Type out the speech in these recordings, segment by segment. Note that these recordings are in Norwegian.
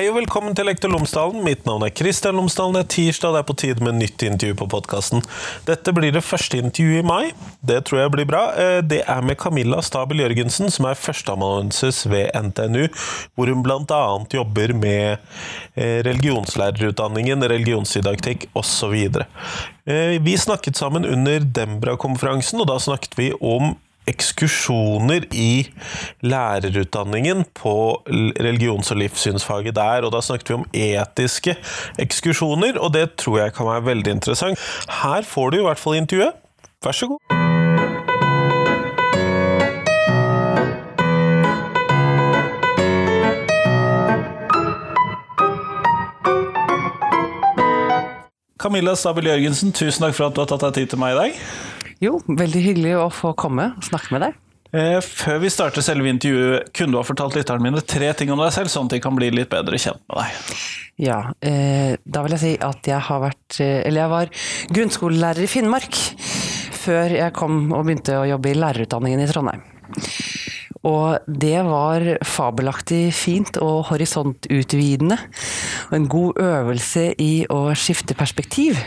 Hei og velkommen til Lektor Lomsdalen. Mitt navn er Kristian Lomsdalen. Det er tirsdag, det er på tide med nytt intervju på podkasten. Dette blir det første intervjuet i mai. Det tror jeg blir bra. Eh, det er med Camilla Stabel Jørgensen, som er førsteamanuensis ved NTNU, hvor hun bl.a. jobber med eh, religionslærerutdanningen, religionsdidaktikk osv. Eh, vi snakket sammen under Dembra-konferansen, og da snakket vi om ekskursjoner i lærerutdanningen på religions- og livssynsfaget der. Og da snakket vi om etiske ekskursjoner, og det tror jeg kan være veldig interessant. Her får du i hvert fall intervjuet. Vær så god. Camilla Stabel Jørgensen, tusen takk for at du har tatt deg tid til meg i dag. Jo, veldig hyggelig å få komme og snakke med deg. Eh, før vi starter selve intervjuet, kunne du ha fortalt lytterne mine tre ting om deg selv, sånn at de kan bli litt bedre kjent med deg? Ja, eh, da vil jeg si at jeg har vært eh, Eller jeg var grunnskolelærer i Finnmark før jeg kom og begynte å jobbe i lærerutdanningen i Trondheim. Og det var fabelaktig fint og horisontutvidende. Og en god øvelse i å skifte perspektiv.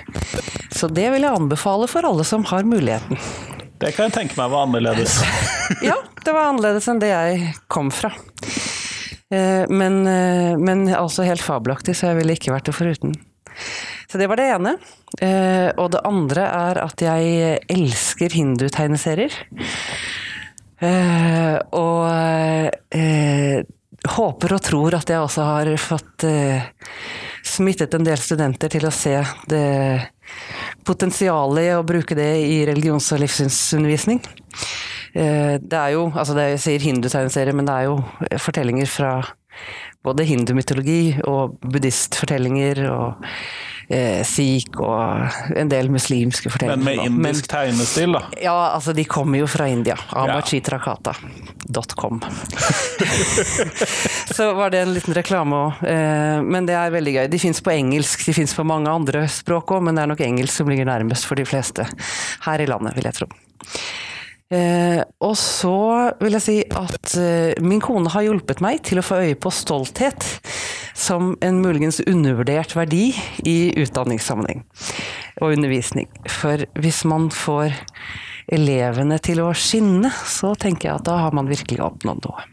Så det vil jeg anbefale for alle som har muligheten. Det kan jeg tenke meg var annerledes. ja, det var annerledes enn det jeg kom fra. Eh, men, eh, men altså helt fabelaktig, så jeg ville ikke vært det foruten. Så det var det ene. Eh, og det andre er at jeg elsker hindutegneserier. Uh, og uh, håper og tror at jeg også har fått uh, smittet en del studenter til å se det potensialet i å bruke det i religions- og livssynsundervisning. det er jo, altså det, jeg sier hindutegneserie, men det er jo fortellinger fra både hindumytologi og buddhistfortellinger og eh, sikh og en del muslimske fortellinger. Men med indisk tegnestil, da? Ja, altså de kommer jo fra India. Amachitrakata.com. Så var det en liten reklame òg. Eh, men det er veldig gøy. De fins på engelsk, de fins på mange andre språk òg, men det er nok engelsk som ligger nærmest for de fleste her i landet, vil jeg tro. Eh, og så vil jeg si at eh, min kone har hjulpet meg til å få øye på stolthet som en muligens undervurdert verdi i utdanningssammenheng og undervisning. For hvis man får elevene til å skinne, så tenker jeg at da har man virkelig oppnådd noe.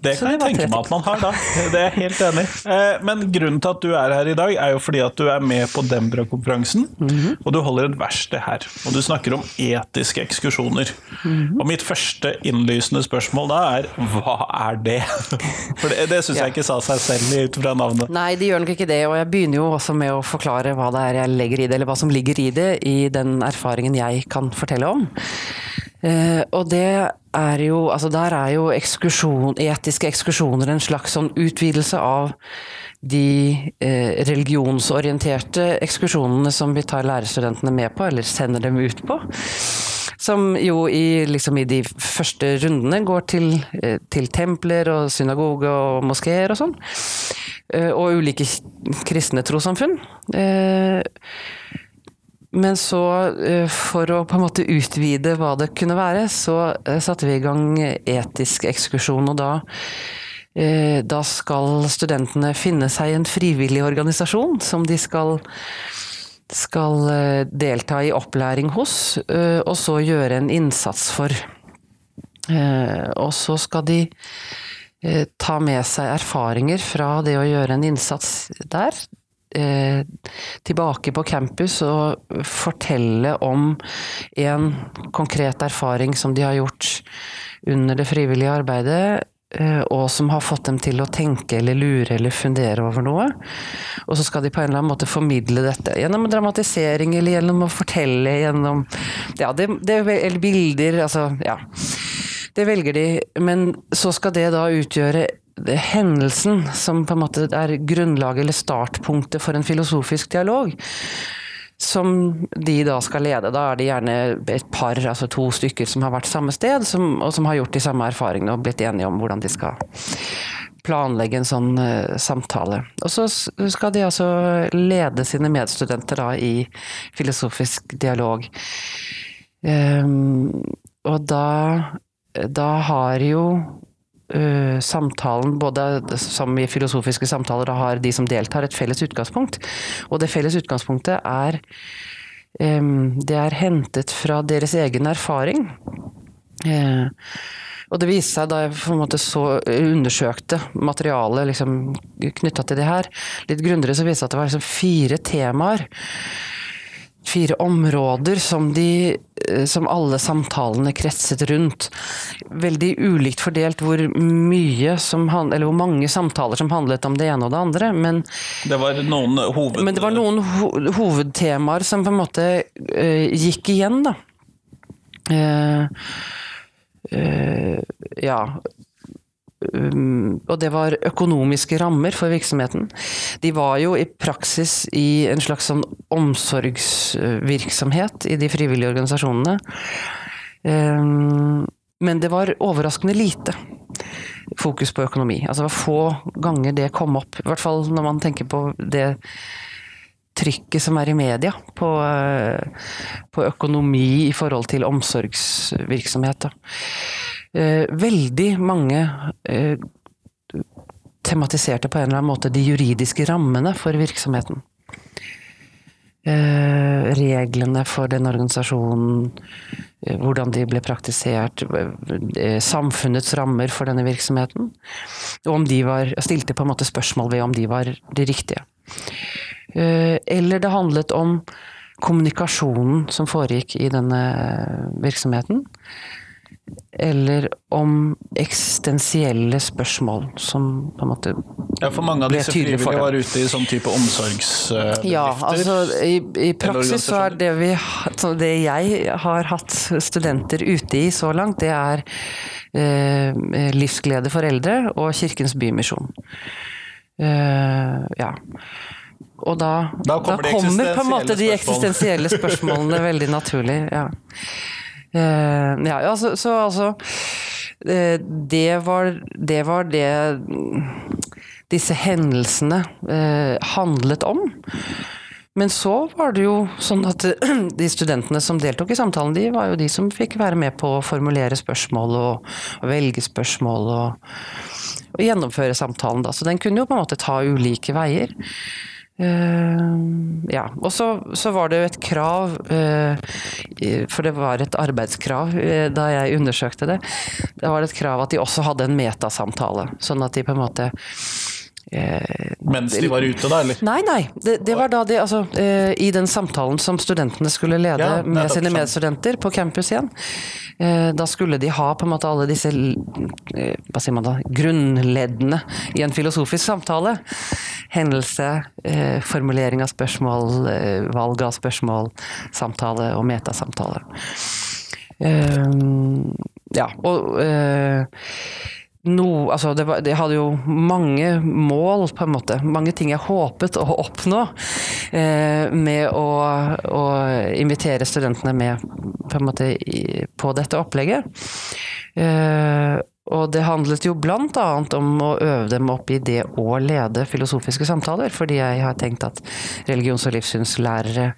Det kan jeg tenke meg at man har, da. Det er jeg helt enig eh, Men grunnen til at du er her i dag, er jo fordi at du er med på Dembra-konferansen. Mm -hmm. Og du holder et verksted her. Og du snakker om etiske ekskursjoner. Mm -hmm. Og mitt første innlysende spørsmål da er hva er det? For det, det syns ja. jeg ikke sa seg selv ut fra navnet. Nei, det gjør nok ikke det. Og jeg begynner jo også med å forklare hva det er jeg legger i det, eller hva som ligger i det, i den erfaringen jeg kan fortelle om. Eh, og det er jo Altså der er jo ekskursjon, etiske ekskursjoner en slags sånn utvidelse av de eh, religionsorienterte ekskursjonene som vi tar lærerstudentene med på, eller sender dem ut på. Som jo i, liksom i de første rundene går til, eh, til templer og synagoge og moskeer og sånn. Og ulike kristne trossamfunn. Eh, men så, eh, for å på en måte utvide hva det kunne være, så eh, satte vi i gang etisk ekskursjon. Og da, eh, da skal studentene finne seg en frivillig organisasjon som de skal, skal delta i opplæring hos, og så gjøre en innsats for. Og så skal de ta med seg erfaringer fra det å gjøre en innsats der eh, tilbake på campus og fortelle om en konkret erfaring som de har gjort under det frivillige arbeidet, eh, og som har fått dem til å tenke eller lure eller fundere over noe. Og så skal de på en eller annen måte formidle dette gjennom dramatisering eller gjennom å fortelle gjennom Ja, det, det, eller bilder, altså Ja. Det velger de, men så skal det da utgjøre hendelsen som på en måte er grunnlaget eller startpunktet for en filosofisk dialog. Som de da skal lede. Da er det gjerne et par, altså to stykker som har vært samme sted, som, og som har gjort de samme erfaringene og blitt enige om hvordan de skal planlegge en sånn uh, samtale. Og så skal de altså lede sine medstudenter da i filosofisk dialog. Um, og da, da har jo samtalen, både som i filosofiske samtaler, har de som deltar et felles utgangspunkt. Og det felles utgangspunktet er eh, Det er hentet fra deres egen erfaring. Eh, og det viste seg da jeg på en måte så undersøkte materialet liksom, knytta til det her, litt grundigere, så viste det seg at det var liksom fire temaer. Fire områder som, de, som alle samtalene kretset rundt. Veldig ulikt fordelt hvor mye som eller hvor mange samtaler som handlet om det ene og det andre. Men det var noen, hoved... men det var noen ho hovedtemaer som på en måte uh, gikk igjen, da. Uh, Uh, ja. Um, og det var økonomiske rammer for virksomheten. De var jo i praksis i en slags sånn omsorgsvirksomhet i de frivillige organisasjonene. Um, men det var overraskende lite fokus på økonomi. Altså det var få ganger det kom opp. I hvert fall når man tenker på det trykket som er i media på, på økonomi i forhold til omsorgsvirksomhet. Veldig mange eh, tematiserte på en eller annen måte de juridiske rammene for virksomheten. Eh, reglene for den organisasjonen, hvordan de ble praktisert, samfunnets rammer for denne virksomheten. Og om de var, stilte på en måte spørsmål ved om de var de riktige. Eh, eller det handlet om kommunikasjonen som foregikk i denne virksomheten. Eller om eksistensielle spørsmål som på en måte Ja, for mange av disse frivillige var ute i sånn type omsorgsbedrifter? Ja, altså i, i praksis så er det vi Det jeg har hatt studenter ute i så langt, det er eh, Livsglede for eldre og Kirkens Bymisjon. Eh, ja. Og da, da kommer, da kommer på en måte de eksistensielle spørsmålene veldig naturlig. Ja, uh, ja altså, så altså uh, det, var, det var det disse hendelsene uh, handlet om. Men så var det jo sånn at de studentene som deltok i samtalen, de var jo de som fikk være med på å formulere spørsmål og velge spørsmål og, og, gjennomføre samtalen. Da. Så den kunne jo på en måte ta ulike veier. Uh, ja. Og så, så, var det jo et krav, uh, for det var et arbeidskrav uh, da jeg undersøkte det. Det var et krav at de også hadde en metasamtale, sånn at de på en måte Mens de var ute, da? eller? Nei, nei. Det, det var da de Altså, i den samtalen som studentene skulle lede ja, med sine medstudenter på campus igjen. Eh, da skulle de ha på en måte alle disse eh, hva sier man da, grunnleddene i en filosofisk samtale. Hendelse, eh, formulering av spørsmål, valg av spørsmål, samtale og metasamtale. Ja, og no, altså det, var, det, hadde jo mange mål, på en måte. Mange ting jeg håpet å oppnå eh, med å, å, invitere studentene med på, måte, i, på dette opplegget. Eh, og det handlet jo blant annet om å øve dem opp i det å lede filosofiske samtaler, fordi jeg har tenkt at religions- og livssynslærere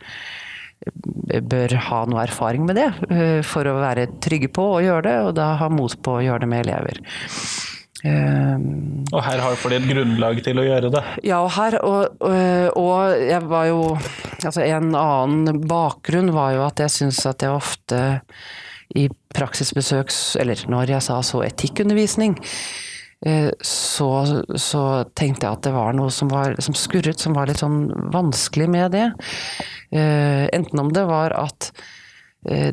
bør ha noe erfaring med det, eh, for å være trygge på å gjøre det, og da ha mot på å gjøre det med elever. Um, og her har de et grunnlag til å gjøre det? Ja, og her og, og, og jeg var jo Altså en annen bakgrunn var jo at jeg syns at jeg ofte i praksisbesøks Eller når jeg sa så etikkundervisning, så, så, tenkte jeg at det var noe som, var, som skurret, som var litt sånn vanskelig med det. Eh, enten om det var at eh,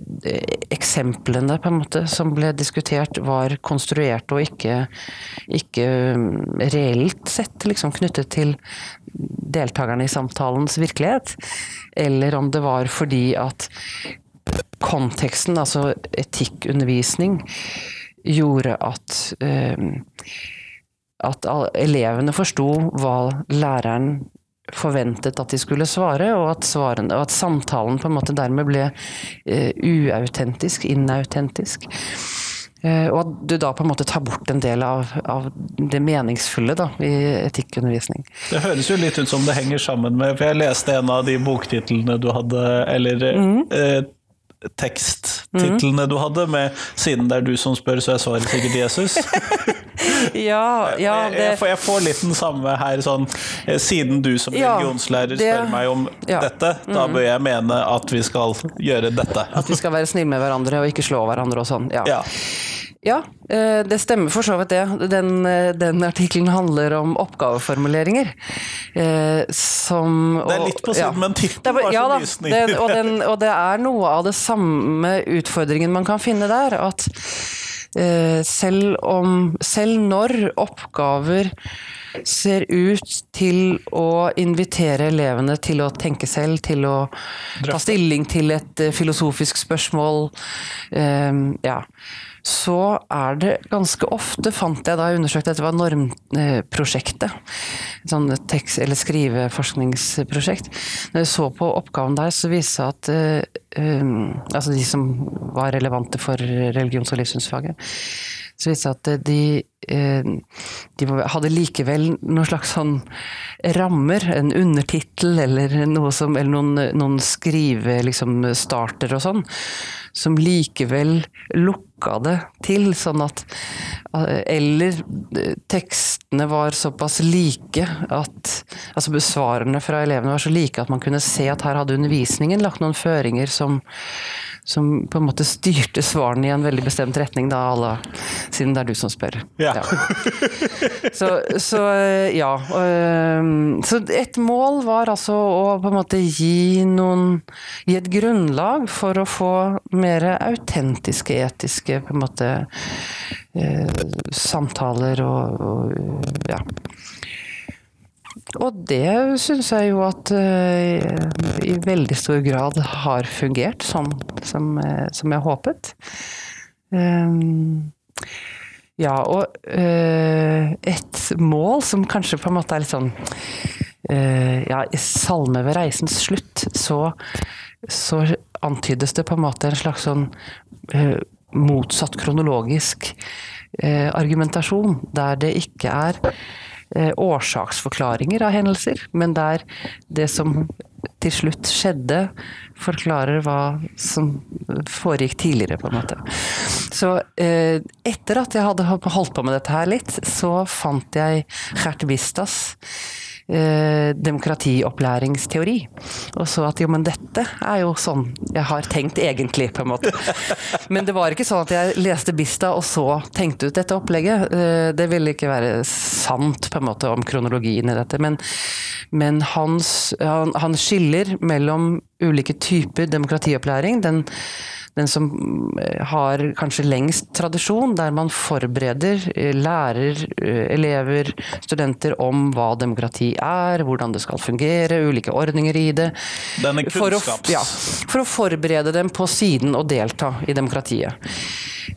eksemplene på en måte som ble diskutert, var konstruert og ikke, ikke mm, reelt sett liksom knyttet til deltakerne i samtalens virkelighet. Eller om det var fordi at konteksten, altså etikkundervisning, gjorde at, ehm, at elevene forsto hva læreren forventet at de skulle svare, og at, svaren, og at samtalen på en måte dermed ble uh, uautentisk, inautentisk. Uh, og at du da på en måte tar bort en del av, av det meningsfulle da, i etikkundervisning. Det høres jo litt ut som det henger sammen med For jeg leste en av de boktitlene du hadde, eller mm. uh, teksttitlene mm. du hadde, med 'Siden det er du som spør, så er svaret sikkert Jesus'. Ja, ja det, jeg, får, jeg får litt den samme her, sånn eh, Siden du som Ja, religionslærer det- spør meg om ja. Mm. dette, da bør jeg mene at vi skal gjøre dette. at vi skal være snille med hverandre og ikke slå hverandre og sånn. Ja. Ja. Ja, eh, det stemmer for så vidt det. Den, eh, den artikkelen handler om oppgaveformuleringer. Som, Som Det er litt på siden, men tittelen var ja, så lysende. og, den, og det er noe av det samme utfordringen man kan finne der. At eh, selv om Selv når oppgaver ser ut til å invitere elevene til å tenke selv, til å ta stilling til et eh, filosofisk spørsmål, eh, ja så er det ganske ofte, fant jeg da jeg undersøkte dette var normprosjektet, sånn tekst- eller skriveforskningsprosjekt. Når jeg så på oppgaven der, så viste det at eh, um, altså de som var relevante for religions- og livssynsfaget, så viste det at de, eh, de hadde likevel noen slags sånn rammer, en undertittel eller noe som, eller noen, noen skrive liksom og sånn, som likevel lukka det til, sånn at Eller eh, tekstene var såpass like at Altså besvarerne fra elevene var så like at man kunne se at her hadde undervisningen lagt noen føringer som som på en måte styrte svarene i en veldig bestemt retning, da, alle, siden det er du som spør. Ja. Så, så ja. Så et mål var altså å på en måte gi noen Gi et grunnlag for å få mer autentiske, etiske på en måte eh, samtaler og, og ja. Og det syns jeg jo at uh, i veldig stor grad har fungert sånn som, uh, som jeg håpet. Um, ja, og uh, et mål som kanskje på en måte er litt sånn Ja, i Salme ved reisens slutt så, så antydes det på en måte en slags sånn motsatt kronologisk argumentasjon, der det ikke er årsaksforklaringer av hendelser, men der det som til slutt skjedde, forklarer hva som foregikk tidligere, på en måte. Så eh, etter at jeg hadde holdt på med dette her litt, så fant jeg Gert Vistas eh, demokratiopplæringsteori. Og så at jo, men dette er jo sånn jeg har tenkt egentlig, på en måte. Men det var ikke sånn at jeg leste Bista og så tenkte ut dette opplegget. Eh, det ville ikke være sant på en måte om kronologien i dette. Men, men hans, han, han skiller mellom ulike typer demokratiopplæring. Den, den som har kanskje lengst tradisjon, der man forbereder eh, lærer, eh, elever, studenter om hva demokrati er, hvordan det skal fungere, ulike ordninger i det. Denne For å, kunnskaps... ja, for å forberede dem på siden å delta i demokratiet.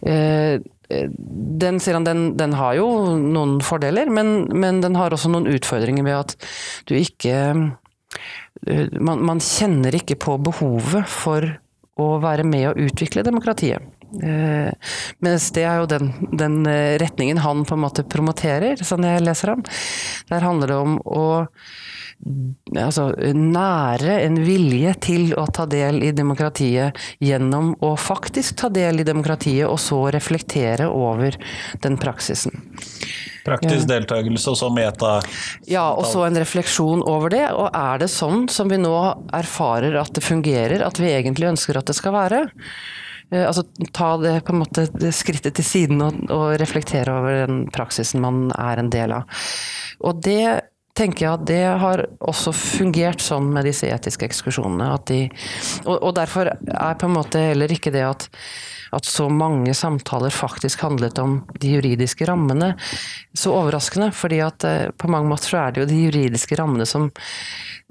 Eh, Den, den, den har jo noen fordeler, men, men den har også noen utfordringer ved at du ikke eh, man, man kjenner ikke på behovet for å være med å utvikle demokratiet. Eh, mens det er jo den, den eh, retningen han på en måte promoterer, sånn jeg leser ham. Der handler det om å altså, nære en vilje til å ta del i demokratiet gjennom å faktisk ta del i demokratiet, og så reflektere over den praksisen. Praktisk deltakelse og så meta. Ja, og så en refleksjon over det. Og er det sånn som vi nå erfarer at det fungerer, at vi egentlig ønsker at det skal være? Eh, Altså ta det på en måte skrittet til siden og, og reflektere over den praksisen man er en del av. Og det tenker jeg at det har også fungert sånn med disse etiske ekskursjonene. De, og, og derfor er på en måte heller ikke det at, at så mange samtaler faktisk handlet om de juridiske rammene, så overraskende. fordi at eh, på mange måter så er det jo de juridiske rammene som,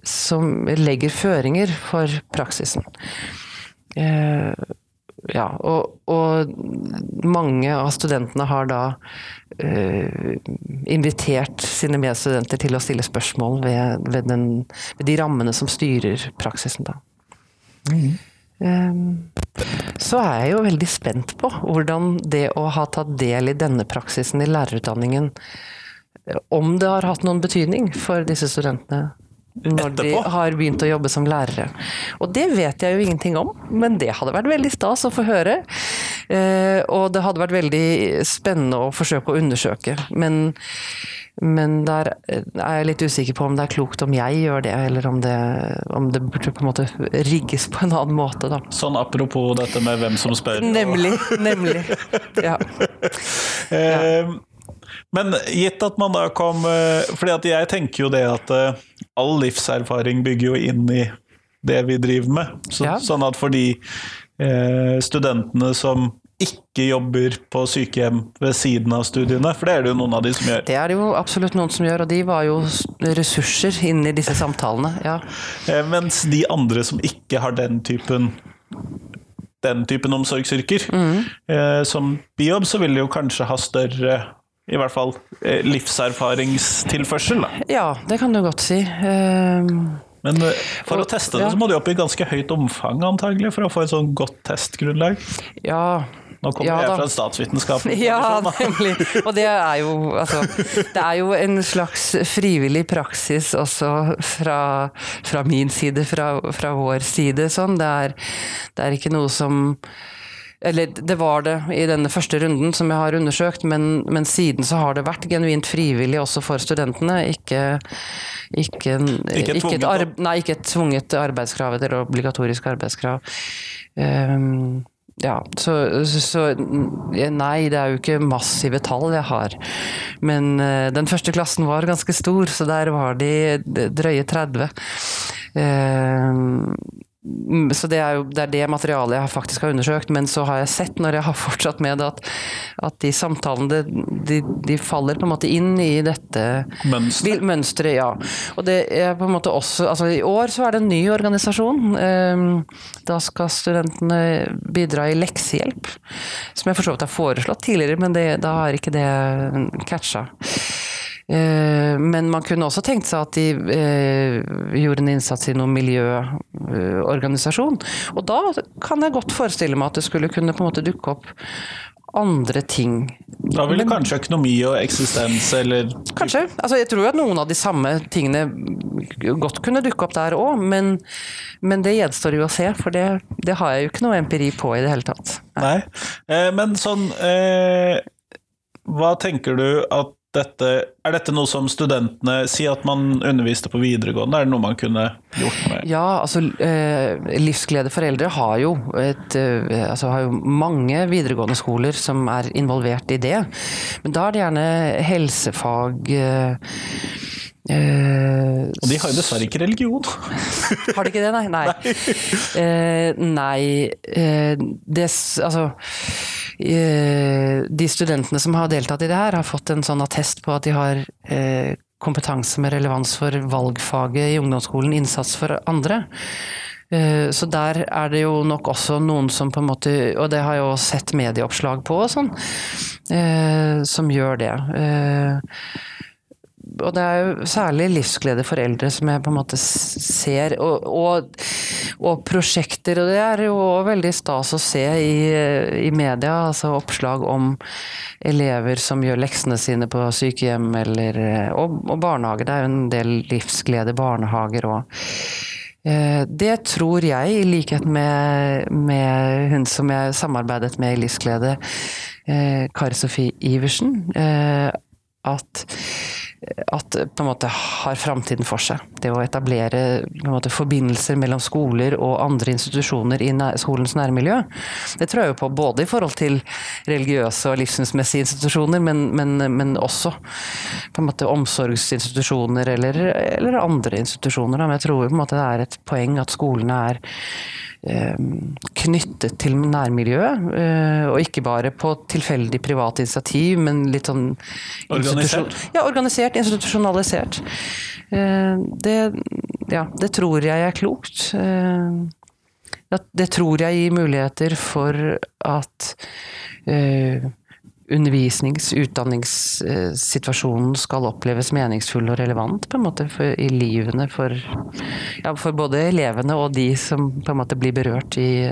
som legger føringer for praksisen. Eh, ja, og, og, mange av studentene har da uh, invitert sine medstudenter til å stille spørsmål ved, ved, den, ved de rammene som styrer praksisen, da. Eh, så er jeg jo veldig spent på hvordan det å ha tatt del i denne praksisen i lærerutdanningen, om det har hatt noen betydning for disse studentene når de har begynt å jobbe som lærere. Og det vet jeg jo ingenting om, men det hadde vært veldig stas å få høre. Eh, og det hadde vært veldig spennende å forsøke å undersøke. Men, men der er jeg litt usikker på om det er klokt om jeg gjør det, eller om det, om det burde på en måte rigges på en annen måte, da. Sånn apropos dette med hvem som spør. Nemlig. Nemlig. Ja. ja. Men gitt at man da kom for Fordi at jeg tenker jo det at eh, all livserfaring bygger jo inn i det vi driver med. Så, Ja. Sånn at for de eh, studentene som ikke jobber på sykehjem ved siden av studiene, for det er det jo noen av de som gjør. Det er det jo absolutt noen som gjør, og de var jo ressurser inn i disse samtalene. Ja. Eh, Mens de andre som ikke har den typen den typen omsorgsyrker. Eh, som bijobb så vil de jo kanskje ha større i hvert fall eh, livserfaringstilførsel. Da. ja, det kan du godt si. Ehm, Men eh, for Og- å teste det ja. så må du opp i ganske høyt omfang antagelig for å få et sånn godt testgrunnlag. ja. Nå kommer Ja jeg fra statsvitenskapen. Ja, nemlig. Og det er jo altså Det er jo en slags frivillig praksis også fra, fra min side, fra, fra vår side. Sånn. Det, er, det er ikke noe som eller det var det i denne første runden som jeg har undersøkt, men, men siden så har det vært genuint frivillig også for studentene. Ikke, ikke, Ikke ikke, et, nei, ikke et tvunget arbeidskrav eller obligatorisk arbeidskrav. Um, ja, så, så nei, det er jo ikke massive tall jeg har. Men eh, den første klassen var ganske stor, så der var de drøye 30. Ehm, Mm, Så det er jo det, er det materialet jeg faktisk har undersøkt, men så har jeg sett når jeg har fortsatt med det, at, at de samtalene de, de faller på en måte inn i dette mønsteret. Mønstre. Ja. Og det er på en måte også altså I år så er det en ny organisasjon. Ehm, Da skal studentene bidra i leksehjelp, som jeg for så vidt har foreslått tidligere, men det, da har ikke det catcha. Eh, Men man kunne også tenkt seg at de eh, gjorde en innsats i noen miljøorganisasjon. Og da kan jeg godt forestille meg at det skulle kunne på en måte dukke opp andre ting. Da ville kanskje økonomi og eksistens eller Kanskje. Altså, jeg tror at noen av de samme tingene godt kunne dukke opp der òg, men, men det gjenstår jo å se, for det, det har jeg jo ikke noe empiri på i det hele tatt. Nei. Eh, Men sånn eh, Hva tenker du at dette Er dette noe som studentene Si at man underviste på videregående, er det noe man kunne gjort med Ja, altså eh, Livsglede for har jo, et, eh, altså, har jo mange videregående skoler som er involvert i det. Men da er det gjerne helsefag eh, eh, Og de har jo dessverre ikke religion. Har de ikke det, nei? Nei. Uh, nei uh, det, Altså eh, De studentene som har deltatt i det her, har fått en sånn attest på at de har eh, kompetanse med relevans for valgfaget i ungdomsskolen, innsats for andre. Eh, Så der er det jo nok også noen som på en måte, og det har jeg jo sett medieoppslag på og sånn, eh, som gjør det. Og det er jo særlig livsglede for eldre som jeg på en måte ser, og, og, og prosjekter, og det er jo veldig stas å se i, i media, altså oppslag om elever som gjør leksene sine på sykehjem eller, og, og barnehager. Det er jo en del livsglede barnehager òg. Eh, Det tror jeg, i likhet med, med hun som jeg samarbeidet med i Livsglede, eh, Kari Sofie Iversen, eh, at at på en måte har framtiden for seg. Det å etablere måte, forbindelser mellom skoler og andre institusjoner i nær, skolens nærmiljø. Det tror jeg jo på både i forhold til religiøse og livssynsmessige institusjoner, men, men, men også på en måte omsorgsinstitusjoner eller, eller andre institusjoner. Da. Men jeg tror på en måte det er et poeng at skolene er knyttet til nærmiljøet, eh, og ikke bare på tilfeldig privat initiativ, men litt sånn Organisert? Ja, organisert, institusjonalisert. Eh, Det, ja, det tror jeg er klokt. Eh, Det tror jeg gir muligheter for at eh, undervisnings-, utdanningssituasjonen skal oppleves meningsfull og relevant på en måte for, i livene for, ja, for både elevene og de som på en måte blir berørt i,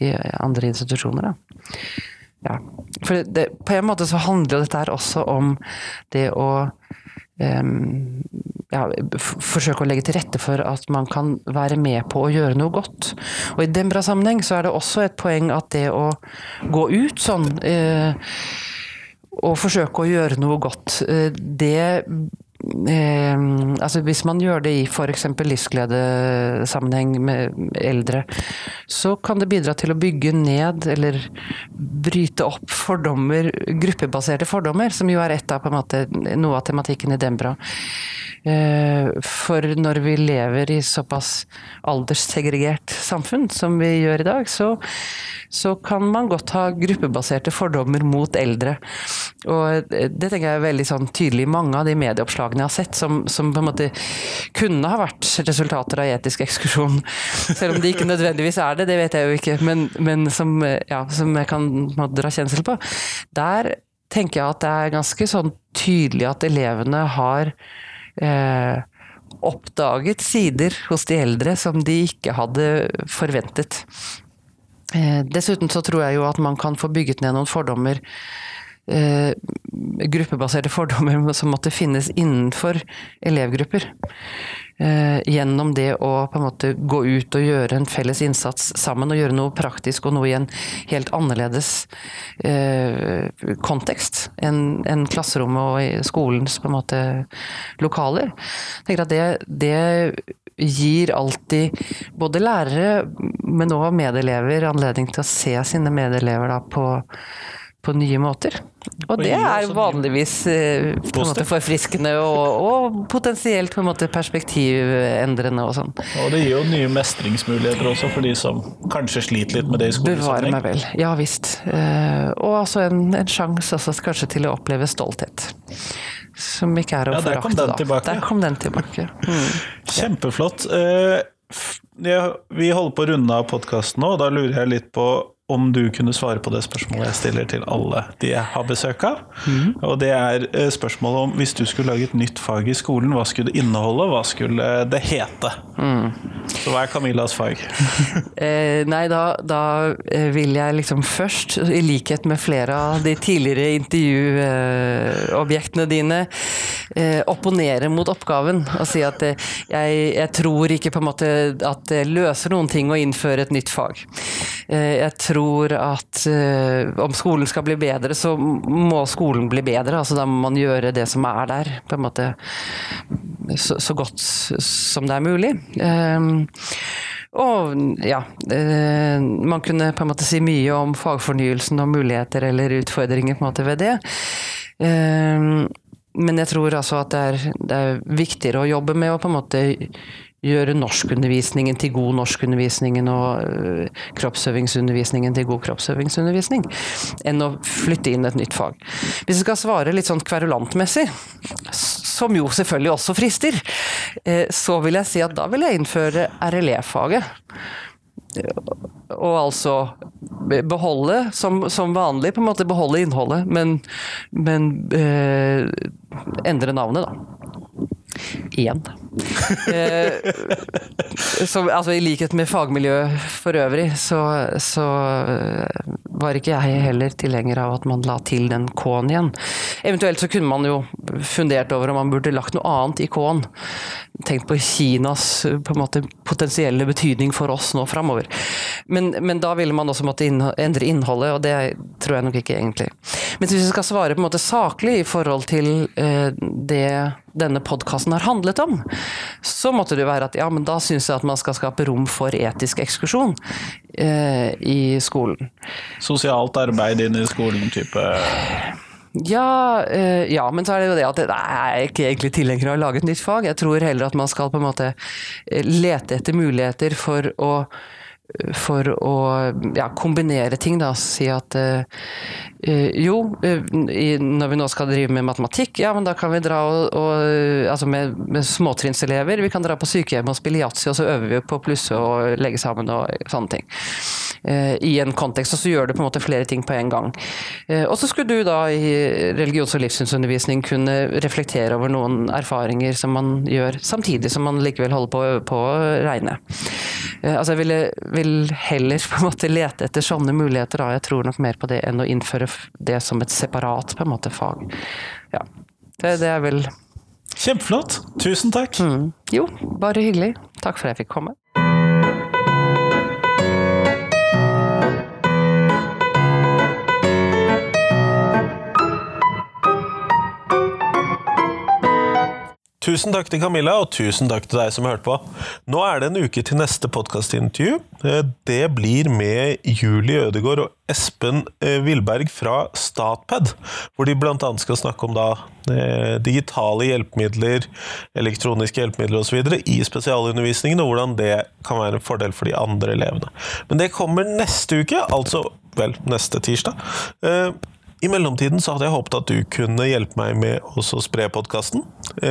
i andre institusjoner. Da. Ja. For det, på en måte så handler dette her også om det å em, ja, forsøke å legge til rette for at man kan være med på å gjøre noe godt. Og i den bra sammenheng så er det også et poeng at det å gå ut sånn eh, og forsøke å gjøre noe godt, eh, det eh, altså Hvis man gjør det i f.eks. livsgledesammenheng med eldre, så kan det bidra til å bygge ned eller bryte opp fordommer, gruppebaserte fordommer, som jo er et av måte, noe av tematikken i Dembra. Eh, For når vi lever i såpass alderssegregert samfunn som vi gjør i dag, så, så kan man godt ha gruppebaserte fordommer mot eldre. Og det tenker jeg er veldig sånn tydelig i mange av de medieoppslagene jeg har sett, som, som på en måte kunne ha vært resultater av etisk ekskursjon. Selv om de ikke nødvendigvis er det, det vet jeg jo ikke, men, men som, ja, som jeg kan dra kjensel på. Der tenker jeg at det er ganske sånn tydelig at elevene har eh, oppdaget sider hos de eldre som de ikke hadde forventet. Eh, dessuten så tror jeg jo at man kan få bygget ned noen fordommer eh, gruppebaserte fordommer som måtte finnes innenfor elevgrupper. Eh, gjennom det å på en måte gå ut og gjøre en felles innsats sammen, og gjøre noe praktisk og noe i en helt annerledes eh, kontekst enn en klasserommet og skolens på en måte lokaler. Jeg tenker at det, det gir alltid både lærere, men òg medelever anledning til å se sine medelever da på, på nye måter. Og det er vanligvis eh, på en måte forfriskende og, og potensielt på en måte perspektivendrende og sånn. Og det gir jo nye mestringsmuligheter også for de som kanskje sliter litt med det i Bevare meg vel. Ja visst. Eh, og altså en, en sjanse også kanskje til å oppleve stolthet. Som ikke er å Ja, forakte, den da. tilbake. Der kom den tilbake. Mm. Kjempeflott. Eh, Vi holder på å runde av podkasten nå, og da lurer jeg litt på om du kunne svare på det spørsmålet jeg stiller til alle de jeg har besøk av. Mm. Og det er eh, spørsmålet om hvis du skulle lage et nytt fag i skolen, hva skulle det inneholde, hva skulle det hete? Mm. Så hva er Camillas fag? Eh, nei, da, da eh, vil jeg liksom først, i likhet med flere av de tidligere intervjuobjektene dine, eh, opponere mot oppgaven og si at eh, jeg, jeg tror ikke på en måte at det løser noen ting å innføre et nytt fag. Eh, jeg tror at uh, om skolen skal bli bedre, så må skolen bli bedre. altså Da må man gjøre det som er der, på en måte så, så godt som det er mulig. Ehm, og ja, uh, man kunne på en måte si mye om fagfornyelsen og muligheter eller utfordringer på en måte ved det. Ehm, men jeg tror altså at det er, det er viktigere å jobbe med å på en måte gjøre norskundervisningen til god norskundervisningen og øh, kroppsøvingsundervisningen til god kroppsøvingsundervisning, enn å flytte inn et nytt fag. Hvis jeg skal svare litt sånn kverulantmessig, som jo selvfølgelig også frister, eh, så vil jeg si at da vil jeg innføre RLE-faget. Og altså beholde, som, som vanlig, på en måte beholde innholdet, men, men eh, endre navnet, da. Igjen. Eh, så, altså, I likhet med fagmiljøet for øvrig, så, så eh, var ikke jeg heller tilhenger av at man la til den K-en igjen. Eventuelt så kunne man jo fundert over om man burde lagt noe annet i K-en. Tenkt på Kinas på måte, potensielle betydning for oss nå framover. Men, men da ville man også måtte innho endre innholdet, og det tror jeg nok ikke egentlig. Men hvis vi skal svare på en måte saklig i forhold til eh, det denne podkasten har handlet om, så måtte det være at ja, men da syns jeg at man skal skape rom for etisk ekskursjon eh, i skolen. Sosialt arbeid inn i skolen, type Ja, eh, ja, men så er det jo det at jeg er ikke egentlig tilhenger av å lage et nytt fag. Jeg tror heller at man skal på en måte eh, lete etter muligheter for å for å ja, kombinere ting, da. Si at eh, jo, eh, når vi nå skal drive med matematikk, ja, men da kan vi dra og, og Altså med, med småtrinnselever, vi kan dra på sykehjem og spille yatzy, og så øver vi på plusse og legge sammen og sånne ting. Uh, I en kontekst, og så gjør du på en måte flere ting på en gang. Uh, og så skulle du da i religions- og livssynsundervisning kunne reflektere over noen erfaringer som man gjør, samtidig som man likevel holder på å øve på å regne. Eh, altså jeg ville, vil heller på en måte lete etter sånne muligheter, da. Jeg tror nok mer på det enn å innføre det som et separat på en måte fag. Ja. Det, det er vel Kjempeflott. Tusen takk. Mm. Jo, bare hyggelig. Takk for at jeg fikk komme. Tusen takk til Camilla, og tusen takk til deg som hørte på. Nå er det en uke til neste podkastintervju. Det blir med Julie Ødegaard og Espen Villberg Vilberg fra Statped, hvor de bl.a. skal snakke om da eh, digitale hjelpemidler, elektroniske hjelpemidler osv. i spesialundervisningen, og hvordan det kan være en fordel for de andre elevene. Men det kommer neste uke, altså vel, neste tirsdag. Eh, i mellomtiden så hadde jeg håpet at du kunne hjelpe meg med å spre podkasten.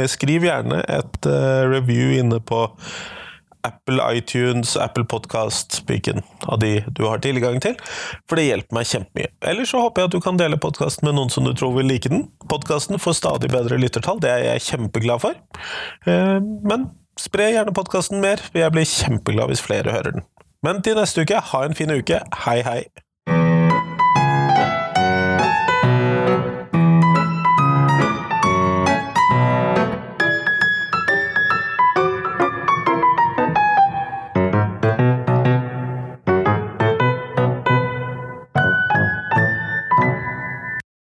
Skriv gjerne et review inne på Apple iTunes, Apple Podcast-spiken av de du har tilgang til. For det hjelper meg kjempemye. Eller så håper jeg at du kan dele podkasten med noen som du tror vil like den. Podkasten får stadig bedre lyttertall, det er jeg kjempeglad for. Men spre gjerne podkasten mer, jeg blir kjempeglad hvis flere hører den. Men til neste uke, ha en fin uke. Hei, hei!